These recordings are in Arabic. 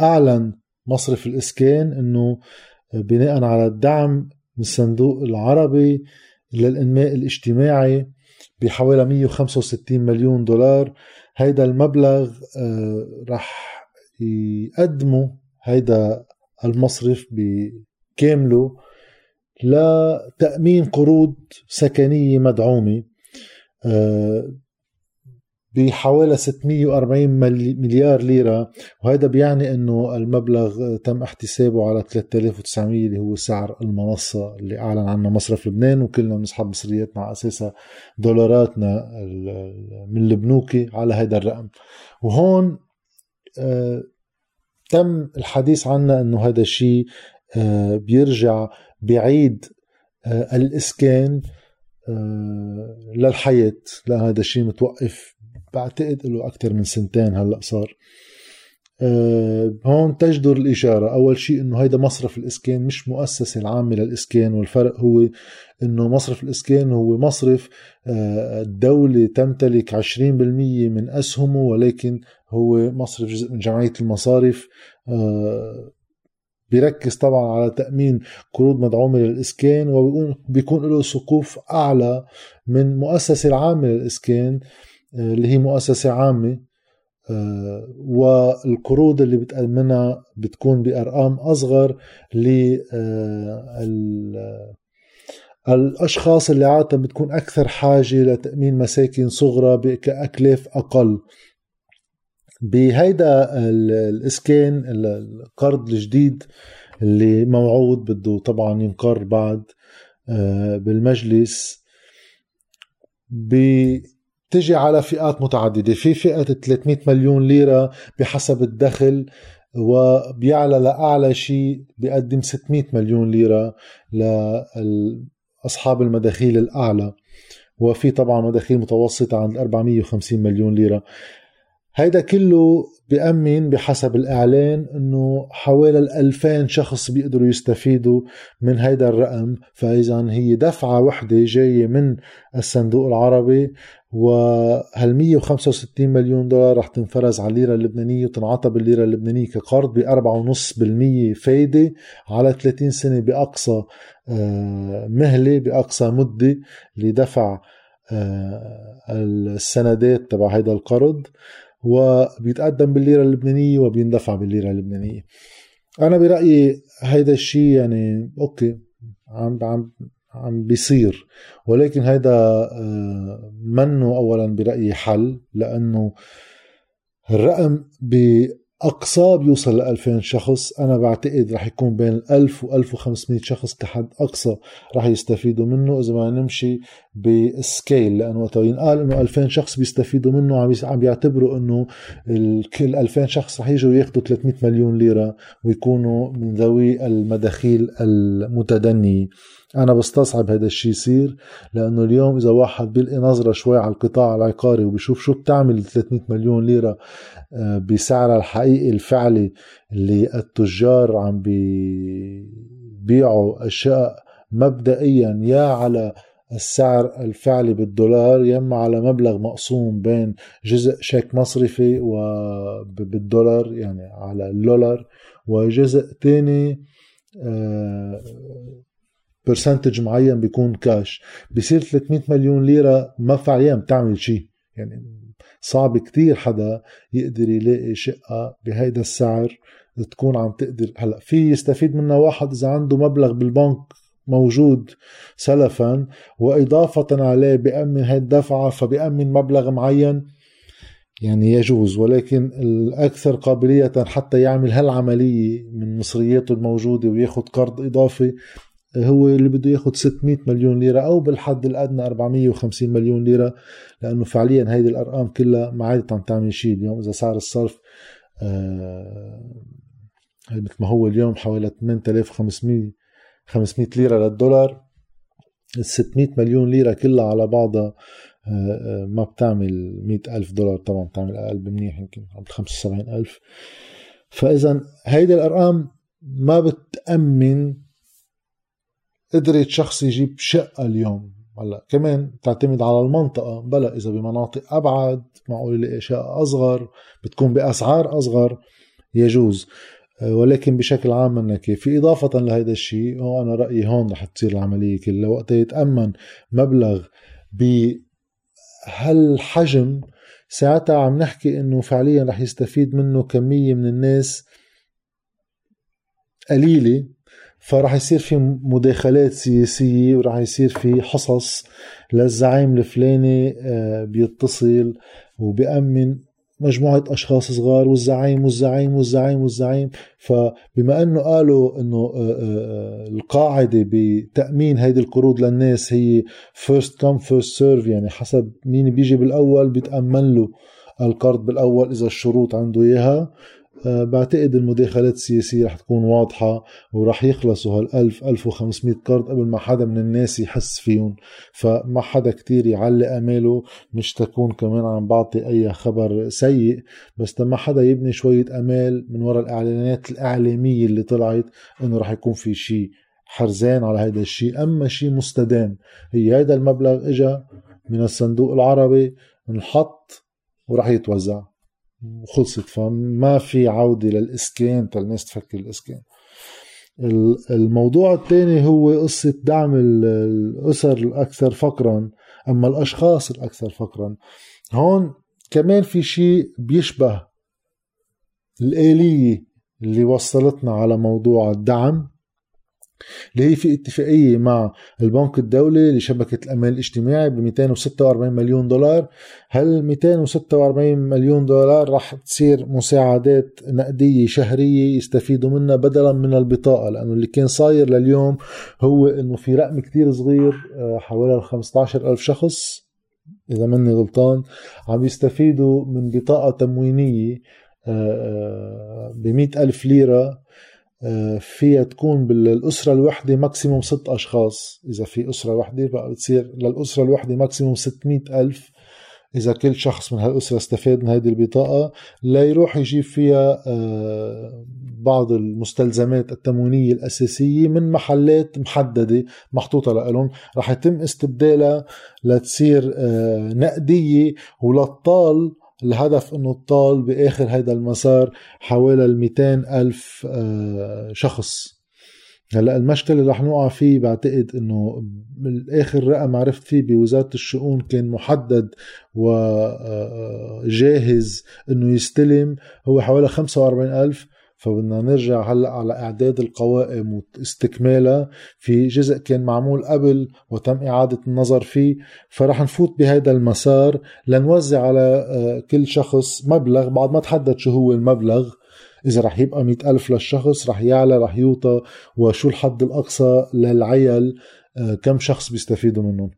أعلن مصرف الإسكان أنه بناء على الدعم من الصندوق العربي للإنماء الاجتماعي بحوالي 165 مليون دولار. هيدا المبلغ آه، رح يقدموا هيدا المصرف بكامله لتأمين قروض سكنية مدعومة. آه، بحوالي 640 مليار ليرة. وهذا بيعني إنه المبلغ تم احتسابه على 3900 اللي هو سعر المنصة اللي أعلن عنها مصرف لبنان وكلنا بنسحب مصرياتنا على اساسها دولاراتنا من البنوك على هذا الرقم. وهون آه، تم الحديث عنه إنه هذا الشيء آه، بيرجع بعيد آه، الإسكان للحياة لأن هذا الشيء متوقف. بعتقد له أكثر من سنتين هلأ صار. أه هون تجدر الإشارة. أول شيء أنه هيدا مصرف الإسكان مش مؤسسة العامة للإسكان والفرق هو أنه مصرف الإسكان هو مصرف أه الدولة تمتلك 20% من أسهمه ولكن هو مصرف جزء من جمعية المصارف. أه بيركز طبعا على تأمين قروض مدعومة للإسكان وبيكون بيكون له سقوف أعلى من مؤسسة العامة للإسكان. آه، اللي هي مؤسسة عامة آه، والقروض اللي بتأمنها بتكون بأرقام أصغر الأشخاص اللي عادة بتكون أكثر حاجة لتأمين مساكن صغرى بأكلاف أقل. بهيدا الإسكان القرض الجديد اللي موعود بده طبعا ينقر بعد آه، بالمجلس تجي على فئات متعددة. في فئة 300 مليون ليرة بحسب الدخل وبيعلى لأعلى شيء بيقدم 600 مليون ليرة لأصحاب المداخيل الأعلى. وفي طبعا مداخيل متوسطة عند 450 مليون ليرة. هيدا كله بأمن بحسب الإعلان أنه حوالي الألفين شخص بيقدروا يستفيدوا من هيدا الرقم. فإذا هي دفعة وحدة جاية من الصندوق العربي وهال 165 مليون دولار رح تنفرز على الليرة اللبنانية وتنعطى بالليرة اللبنانية كقرض ب 4.5% فايدة على 30 سنة بأقصى آه، مهلة بأقصى مدة لدفع آه، السندات تبع هيدا القرض. وبيتقدم بالليرة اللبنانية وبيندفع بالليرة اللبنانية. أنا برأيي هيدا الشيء يعني أوكي عم عم عم بيصير. ولكن هيدا آه، منه اولا برأيي حل لأنه الرقم أقصى بيوصل ل 2000 شخص. أنا بعتقد رح يكون بين 1000 و 1500 شخص كحد أقصى رح يستفيدوا منه. إذا ما نمشي بسكيل لأنه وقت ينقال إنه 2000 شخص بيستفيدوا منه عم عم بيعتبروا إنه كل 2000 شخص رح يجوا ياخذوا 300 مليون ليرة ويكونوا من ذوي المداخيل المتدنية. أنا بستصعب هذا الشيء يصير لأنه اليوم إذا واحد بيلقي نظرة شوي على القطاع العقاري وبيشوف شو بتعمل 300 مليون ليرة آه، بسعرها الحقيقي الفعلي اللي التجار عم بيبيعوا أشياء مبدئيا يا على السعر الفعلي بالدولار يما على مبلغ مقسوم بين جزء شيك مصرفي وبالدولار يعني على اللولار وجزء تاني آه، برسنتج معين بيكون كاش بصير 300 مليون ليرة ما فعليا بتعمل شيء. يعني صعب كتير حدا يقدر يلاقي شقة بهيدا السعر تكون عم تقدر. هلأ في يستفيد منها واحد إذا عنده مبلغ بالبنك موجود سلفا وإضافة عليه بأمن هاي الدفعة فبأمن مبلغ معين يعني يجوز. ولكن الأكثر قابلية حتى يعمل هالعملية من مصرياته الموجودة وياخد قرض إضافي هو اللي بده ياخذ 600 مليون ليرة أو بالحد الأدنى 450 مليون ليرة لأنه فعليا هيدي الأرقام كلها ما عادت عم تعمل شيء اليوم. إذا سعر الصرف آه مثل ما هو اليوم حوالي 8500 500 ليرة للدولار. ال 600 مليون ليرة كلها على بعضها آه، آه، ما بتعمل 100 ألف دولار طبعا بتعمل أقل بمنيح يمكن 75 ألف. فإذا هيدي الأرقام ما بتأمن قدرت شخص يجيب شقة اليوم. هلا كمان تعتمد على المنطقة. بلا إذا بمناطق أبعد معقول يلاقي شقة أصغر بتكون بأسعار أصغر يجوز. ولكن بشكل عام منا كافي إضافة لهذا الشيء أنا رأيي هون رح تصير العملية كلها. وقت يتأمن مبلغ بهالحجم ساعتها عم نحكي إنه فعليا رح يستفيد منه كمية من الناس قليلة. فرح يصير في مداخلات سياسية ورح يصير في حصص للزعيم الفلاني آه، بيتصل وبيأمن مجموعة أشخاص صغار والزعيم والزعيم والزعيم والزعيم. فبما أنه قالوا أنه آه، آه، القاعدة بتأمين هيدي القروض للناس هي first come first serve يعني حسب مين بيجي بالأول بيتأمن له القرض بالأول إذا الشروط عنده إياها. بعتقد المداخلات السياسية رح تكون واضحة ورح يخلصوا هال 1000 1500 قرض قبل ما حدا من الناس يحس فيهم. فما حدا كتير يعلق أماله مش تكون كمان عم بعطي أي خبر سيء. بس لما حدا يبني شوية أمال من وراء الإعلانات الإعلامية اللي طلعت إنه رح يكون في شيء حرزان على هذا الشيء أما شيء مستدام هي هذا المبلغ إجا من الصندوق العربي انحط وراح يتوزع. وخلصت فما في عودة للإسكان تالناس تفكر الإسكان. الموضوع الثاني هو قصة دعم الأسر الأكثر فقرا أما الأشخاص الأكثر فقرا. هون كمان في شيء بيشبه الآلية اللي وصلتنا على موضوع الدعم. اللي هي في اتفاقية مع البنك الدولي لشبكة الأمان الاجتماعي ب 246 مليون دولار؟ هال 246 مليون دولار رح تصير مساعدات نقدية شهرية يستفيدوا منها بدلا من البطاقة؟ لأنه اللي كان صاير لليوم هو أنه في رقم كتير صغير آه، حوالي 15 ألف شخص إذا مني غلطان عم يستفيدوا من بطاقة تموينية آه، آه، ب 100 ألف ليرة. فيها تكون بالأسرة الوحدة maximum ست أشخاص. إذا في أسرة وحدة بقى بتصير للأسرة الوحدة maximum 600 ألف. إذا كل شخص من هالأسرة استفاد من هذه البطاقة لا يروح يجيب فيها آه، بعض المستلزمات التموينية الأساسية من محلات محددة محطوطة لهم رح يتم استبدالها لتصير آه، نقدية وللطال الهدف إنه الطال بآخر هذا المسار حوالي ال 200 ألف آه، شخص. هلأ المشكلة اللي رح نوقع فيه بعتقد إنه بالآخر رقم عرفت فيه بوزارة الشؤون كان محدد وجاهز آه، إنه يستلم هو حوالي 45 ألف. فبدنا نرجع هلأ على إعداد القوائم واستكمالها في جزء كان معمول قبل وتم إعادة النظر فيه فرح نفوت بهذا المسار لنوزع على آه، كل شخص مبلغ بعد ما تحدد شو هو المبلغ إذا رح يبقى مئة ألف للشخص رح يعلى رح يوطى وشو الحد الأقصى للعيل آه، كم شخص بيستفيدوا منهم.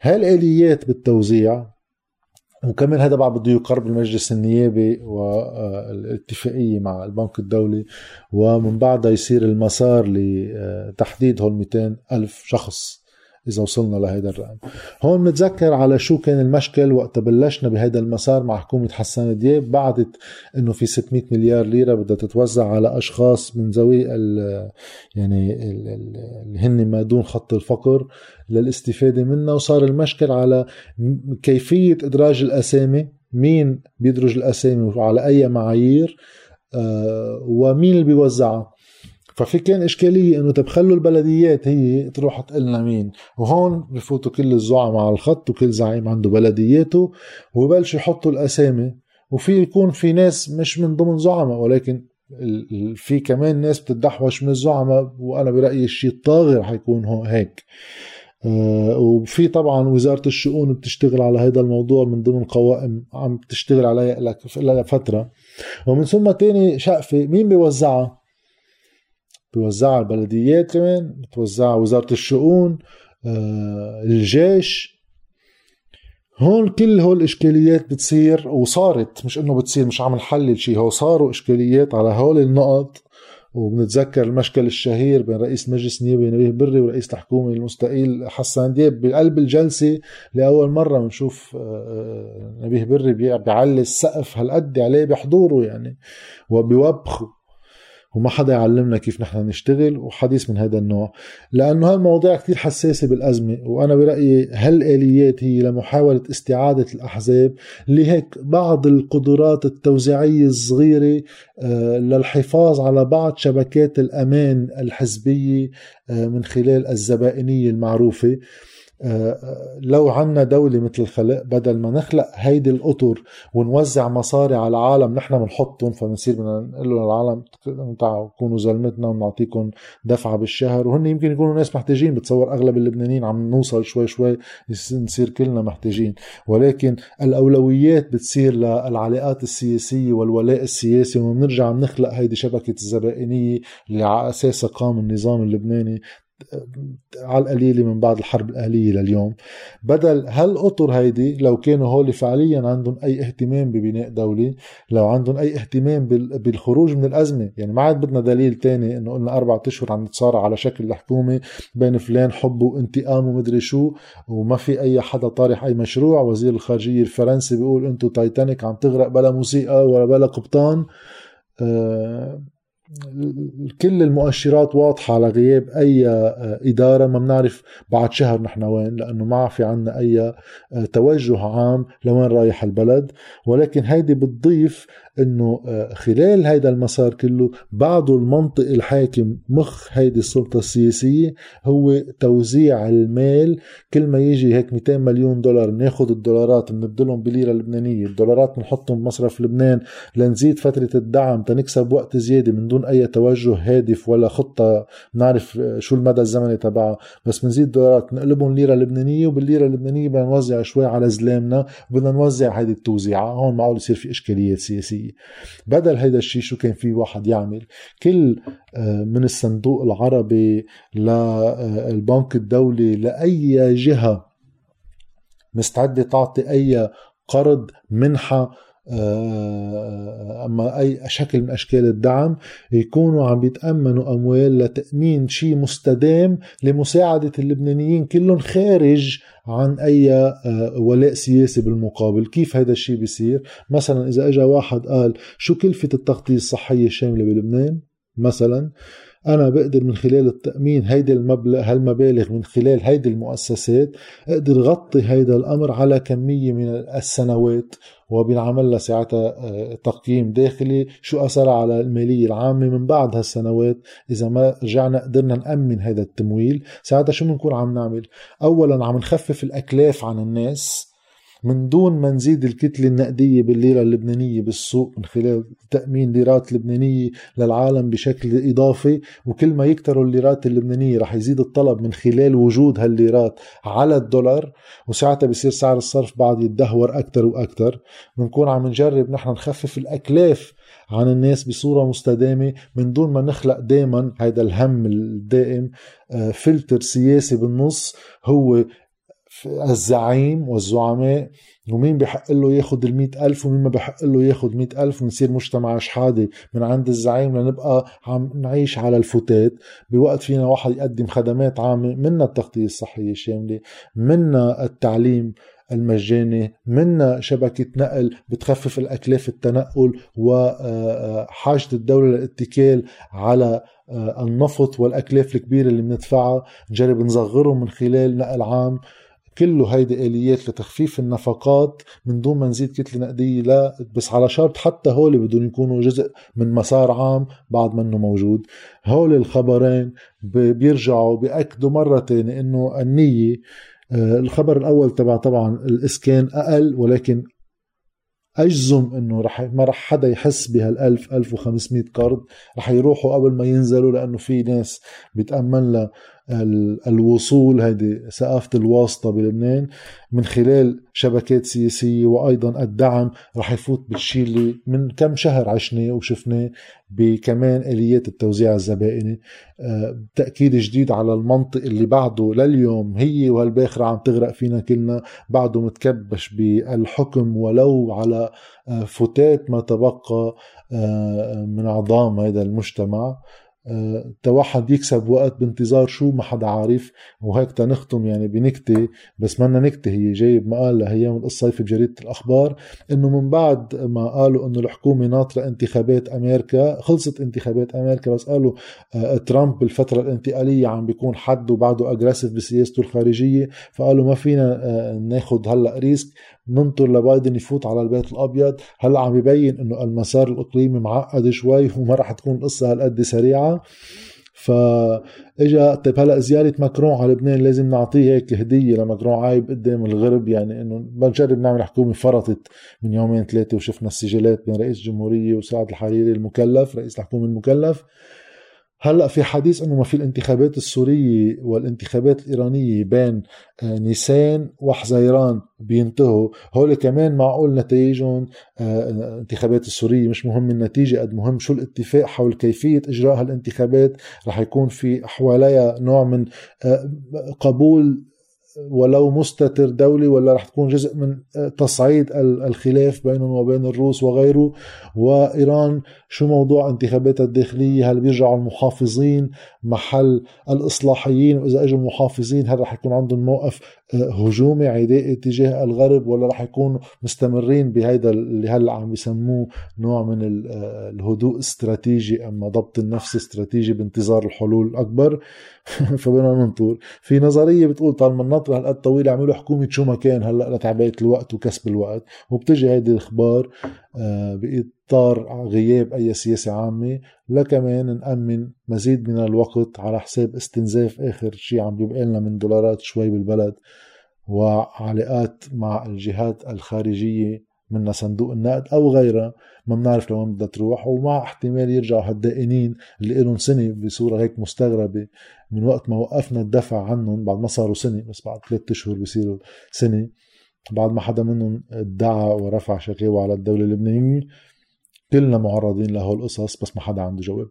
هالآليات بالتوزيع وكمان هذا بعد بده يقر بالمجلس النيابي والاتفاقية مع البنك الدولي ومن بعدها يصير المسار لتحديد هول 200 ألف شخص. إذا وصلنا لهيدا الرقم. هون بنتذكر على شو كان المشكل وقت بلشنا بهيدا المسار مع حكومة حسان دياب بعدت إنه في 600 مليار ليرة بدها تتوزع على أشخاص من ذوي يعني اللي هن ما دون خط الفقر للاستفادة منها وصار المشكل على كيفية إدراج الأسامي مين بيدرج الأسامي وعلى أي معايير آه، ومين اللي بيوزعها. ففي كان إشكالية إنه طب خلوا البلديات هي تروح تقول لنا مين. وهون بفوتوا كل الزعماء على الخط وكل زعيم عنده بلدياته وبلشوا يحطوا الأسامي. وفي يكون في ناس مش من ضمن زعماء ولكن في كمان ناس بتدحوش من الزعماء وأنا برأيي الشيء الطاغر حيكون هو هيك. آه وفي طبعا وزارة الشؤون بتشتغل على هذا الموضوع من ضمن قوائم عم تشتغل عليها لك فتره ومن ثم تاني شقفة مين بيوزعها؟ بيوزعها البلديات كمان بتوزعها وزارة الشؤون آه، الجيش. هون كل هول الإشكاليات بتصير وصارت مش إنه بتصير مش عم نحلل شيء هو صاروا إشكاليات على هول النقط. وبنتذكر المشكل الشهير بين رئيس مجلس النيابي نبيه بري ورئيس الحكومة المستقيل حسان دياب بقلب الجلسة لأول مرة بنشوف آه، آه، نبيه بري بيعلي السقف هالقد عليه بحضوره يعني وبيوبخوا وما حدا يعلمنا كيف نحن نشتغل وحديث من هذا النوع. لأنه هالمواضيع كتير حساسة بالأزمة وأنا برأيي هالآليات هي لمحاولة استعادة الأحزاب اللي هيك بعض القدرات التوزيعية الصغيرة آه، للحفاظ على بعض شبكات الأمان الحزبية آه، من خلال الزبائنية المعروفة. لو عنا دولة مثل الخلق بدل ما نخلق هيدي الأطر ونوزع مصاري على العالم نحن بنحطهم فبنصير بدنا نقول للعالم تعالوا كونوا زلمتنا ونعطيكم دفعة بالشهر. وهن يمكن يكونوا ناس محتاجين بتصور أغلب اللبنانيين عم نوصل شوي شوي نصير كلنا محتاجين. ولكن الأولويات بتصير للعلاقات السياسية والولاء السياسي وبنرجع بنخلق هيدي شبكة الزبائنية اللي على أساسها قام النظام اللبناني. على القليلة من بعد الحرب الأهلية لليوم. بدل هالأطر هيدي لو كانوا هول فعليا عندهم أي اهتمام ببناء دولة لو عندهم أي اهتمام بالخروج من الأزمة يعني ما عاد بدنا دليل تاني إنه قلنا أربعة أشهر عم نتصارع على شكل الحكومة بين فلان حب وانتقام ومدري شو وما في أي حدا طارح أي مشروع. وزير الخارجية الفرنسي بيقول أنتو تايتانيك عم تغرق بلا موسيقى ولا بلا قبطان. أه كل المؤشرات واضحة على غياب أي آه، إدارة. ما بنعرف بعد شهر نحن وين لأنه ما في عنا أي آه، توجه عام لوين رايح البلد. ولكن هيدي بتضيف إنه آه، خلال هيدا المسار كله بعده المنطق الحاكم مخ هيدي السلطة السياسية هو توزيع المال. كل ما يجي هيك 200 مليون دولار بناخذ الدولارات بنبدلهم بليرة لبنانية الدولارات بنحطهم بمصرف لبنان لنزيد فترة الدعم تنكسب وقت زيادة من دون أي توجه هادف ولا خطة بنعرف آه، شو المدى الزمني تبعها بس بنزيد دولارات نقلبهم ليرة لبنانية وبالليرة اللبنانية بدنا نوزع شوي على زلامنا وبدنا نوزع هيدي التوزيعة هون معقول يصير في إشكاليات سياسية. بدل هيدا الشيء شو كان في واحد يعمل؟ كل آه، من الصندوق العربي للبنك الدولي لأي جهة مستعدة تعطي أي قرض منحة آه، أما أي شكل من أشكال الدعم يكونوا عم بيتامنوا أموال لتأمين شيء مستدام لمساعدة اللبنانيين كلهم خارج عن أي آه، ولاء سياسي بالمقابل. كيف هذا الشيء بيصير؟ مثلا إذا اجى واحد قال شو كلفة التغطية الصحية الشاملة بلبنان؟ مثلا. أنا بقدر من خلال التأمين هيدي المبلغ هالمبالغ من خلال هيدي المؤسسات أقدر غطي هيدا الأمر على كمية من السنوات وبينعمل لها ساعتها آه، تقييم داخلي شو اثرها على المالية العامة من بعد هالسنوات. إذا ما رجعنا قدرنا نأمن هذا التمويل ساعتها شو بنكون عم نعمل؟ اولا عم نخفف الأكلاف عن الناس. من دون ما نزيد الكتلة النقدية بالليرة اللبنانية بالسوق من خلال تأمين ليرات لبنانية للعالم بشكل إضافي. وكل ما يكتروا الليرات اللبنانية رح يزيد الطلب من خلال وجود هالليرات على الدولار. وساعتها بصير سعر الصرف بعد يتدهور أكتر وأكتر. بنكون عم نجرب نحن نخفف الأكلاف عن الناس بصورة مستدامة من دون ما نخلق دائما هذا الهم الدائم. آه، فلتر سياسي بالنص هو الزعيم والزعماء ومين بحق له ياخد المئة ألف ومين ما بحق له ياخد مئة ألف ونصير مجتمع شحادي من عند الزعيم لنبقى عم نعيش على الفتات. بوقت فينا واحد يقدم خدمات عامة منا التغطية الصحية الشاملة منا التعليم المجاني منا شبكة نقل بتخفف الأكلاف التنقل وحاجة الدولة للاتكال على النفط والأكلاف الكبيرة اللي بندفعها. نجرب نصغرهم من خلال نقل عام. كله هيدي آليات لتخفيف النفقات من دون ما نزيد كتلة نقدية لا بس على شرط حتى هول بدهم يكونوا جزء من مسار عام بعد منه موجود. هول الخبرين بيرجعوا بيأكدوا مرة تانية إنه النية آه، الخبر الأول تبع طبعا الإسكان أقل ولكن أجزم إنه رح ما رح حدا يحس بهال1000 1500 قرض. رح يروحوا قبل ما ينزلوا لأنه في ناس بيتامن لها. الوصول هيدي ثقافة الواسطة بلبنان من خلال شبكات سياسية وأيضا الدعم رح يفوت بالشيء اللي من كم شهر عشناه وشفناه بكمان آليات التوزيع الزبائني. آه، تأكيد جديد على المنطق اللي بعده لليوم هي وهالباخرة عم تغرق فينا كلنا بعده متكبش بالحكم ولو على آه، فتات ما تبقى آه، من عظام هذا المجتمع. تواحد يكسب وقت بانتظار شو ما حدا عارف. وهيك تنختم يعني بنكتة بس منا نكتة هي جايب مقال لهيام القصيفي بجريدة الأخبار إنه من بعد ما قالوا إنه الحكومة ناطرة انتخابات أمريكا خلصت انتخابات أمريكا بس قالوا أه ترامب بالفترة الانتقالية عم بيكون حد وبعده aggressive بسياسته الخارجية فقالوا ما فينا أه ناخد هلأ risk. ننطر لبايدن يفوت على البيت الأبيض. هلا عم يبين إنه المسار الإقليمي معقد شوي وما راح تكون القصة هالقد سريعة. فاجا طيب هلا زيارة ماكرون على لبنان لازم نعطيه هيك هدية لماكرون. عايب قدام الغرب يعني إنه بنجرب نعمل حكومة فرطت من يومين ثلاثة وشفنا السجلات بين رئيس الجمهورية وسعد الحريري المكلف رئيس الحكومة المكلف. هلأ في حديث إنه ما في الانتخابات السورية والانتخابات الإيرانية بين آه، نيسان وحزيران بينتهوا هول كمان معقول نتائجهم الانتخابات آه، السورية مش مهم النتيجة قد مهم شو الاتفاق حول كيفية إجراء هالانتخابات رح يكون في حواليها نوع من آه، قبول ولو مستتر دولي ولا رح تكون جزء من تصعيد الخلاف بينهم وبين الروس وغيره. وإيران شو موضوع انتخاباتها الداخلية؟ هل بيرجعوا المحافظين؟ محل الإصلاحيين وإذا إجوا المحافظين هل رح يكون عندهم موقف هجومي عدائي تجاه الغرب ولا رح يكونوا مستمرين بهيدا اللي هلأ عم بيسموه نوع من الهدوء استراتيجي أما ضبط النفس استراتيجي بانتظار الحلول الاكبر فبدنا ننطر في نظرية بتقول طالما النطره هالقد طويله عملوا حكومة شو ما كان هلأ لتعبئه الوقت وكسب الوقت. وبتجي هيدي الأخبار آه، بإطار غياب أي سياسة عامة لكمان نأمن مزيد من الوقت على حساب استنزاف آخر شيء عم بيبقى لنا من دولارات شوي بالبلد وعلاقات مع الجهات الخارجية من صندوق النقد أو غيرها ما بنعرف لوين بدها تروح ومع احتمال يرجعوا هالدائنين اللي لهم سنة بصورة هيك مستغربة. من وقت ما وقفنا الدفع عنهم بعد ما صاروا سنة بس بعد ثلاثة أشهر بصيروا سنة بعد ما حدا منهم ادعى ورفع شكاوى على الدولة اللبنانية كلنا معرضين لهول القصص بس ما حدا عنده جواب.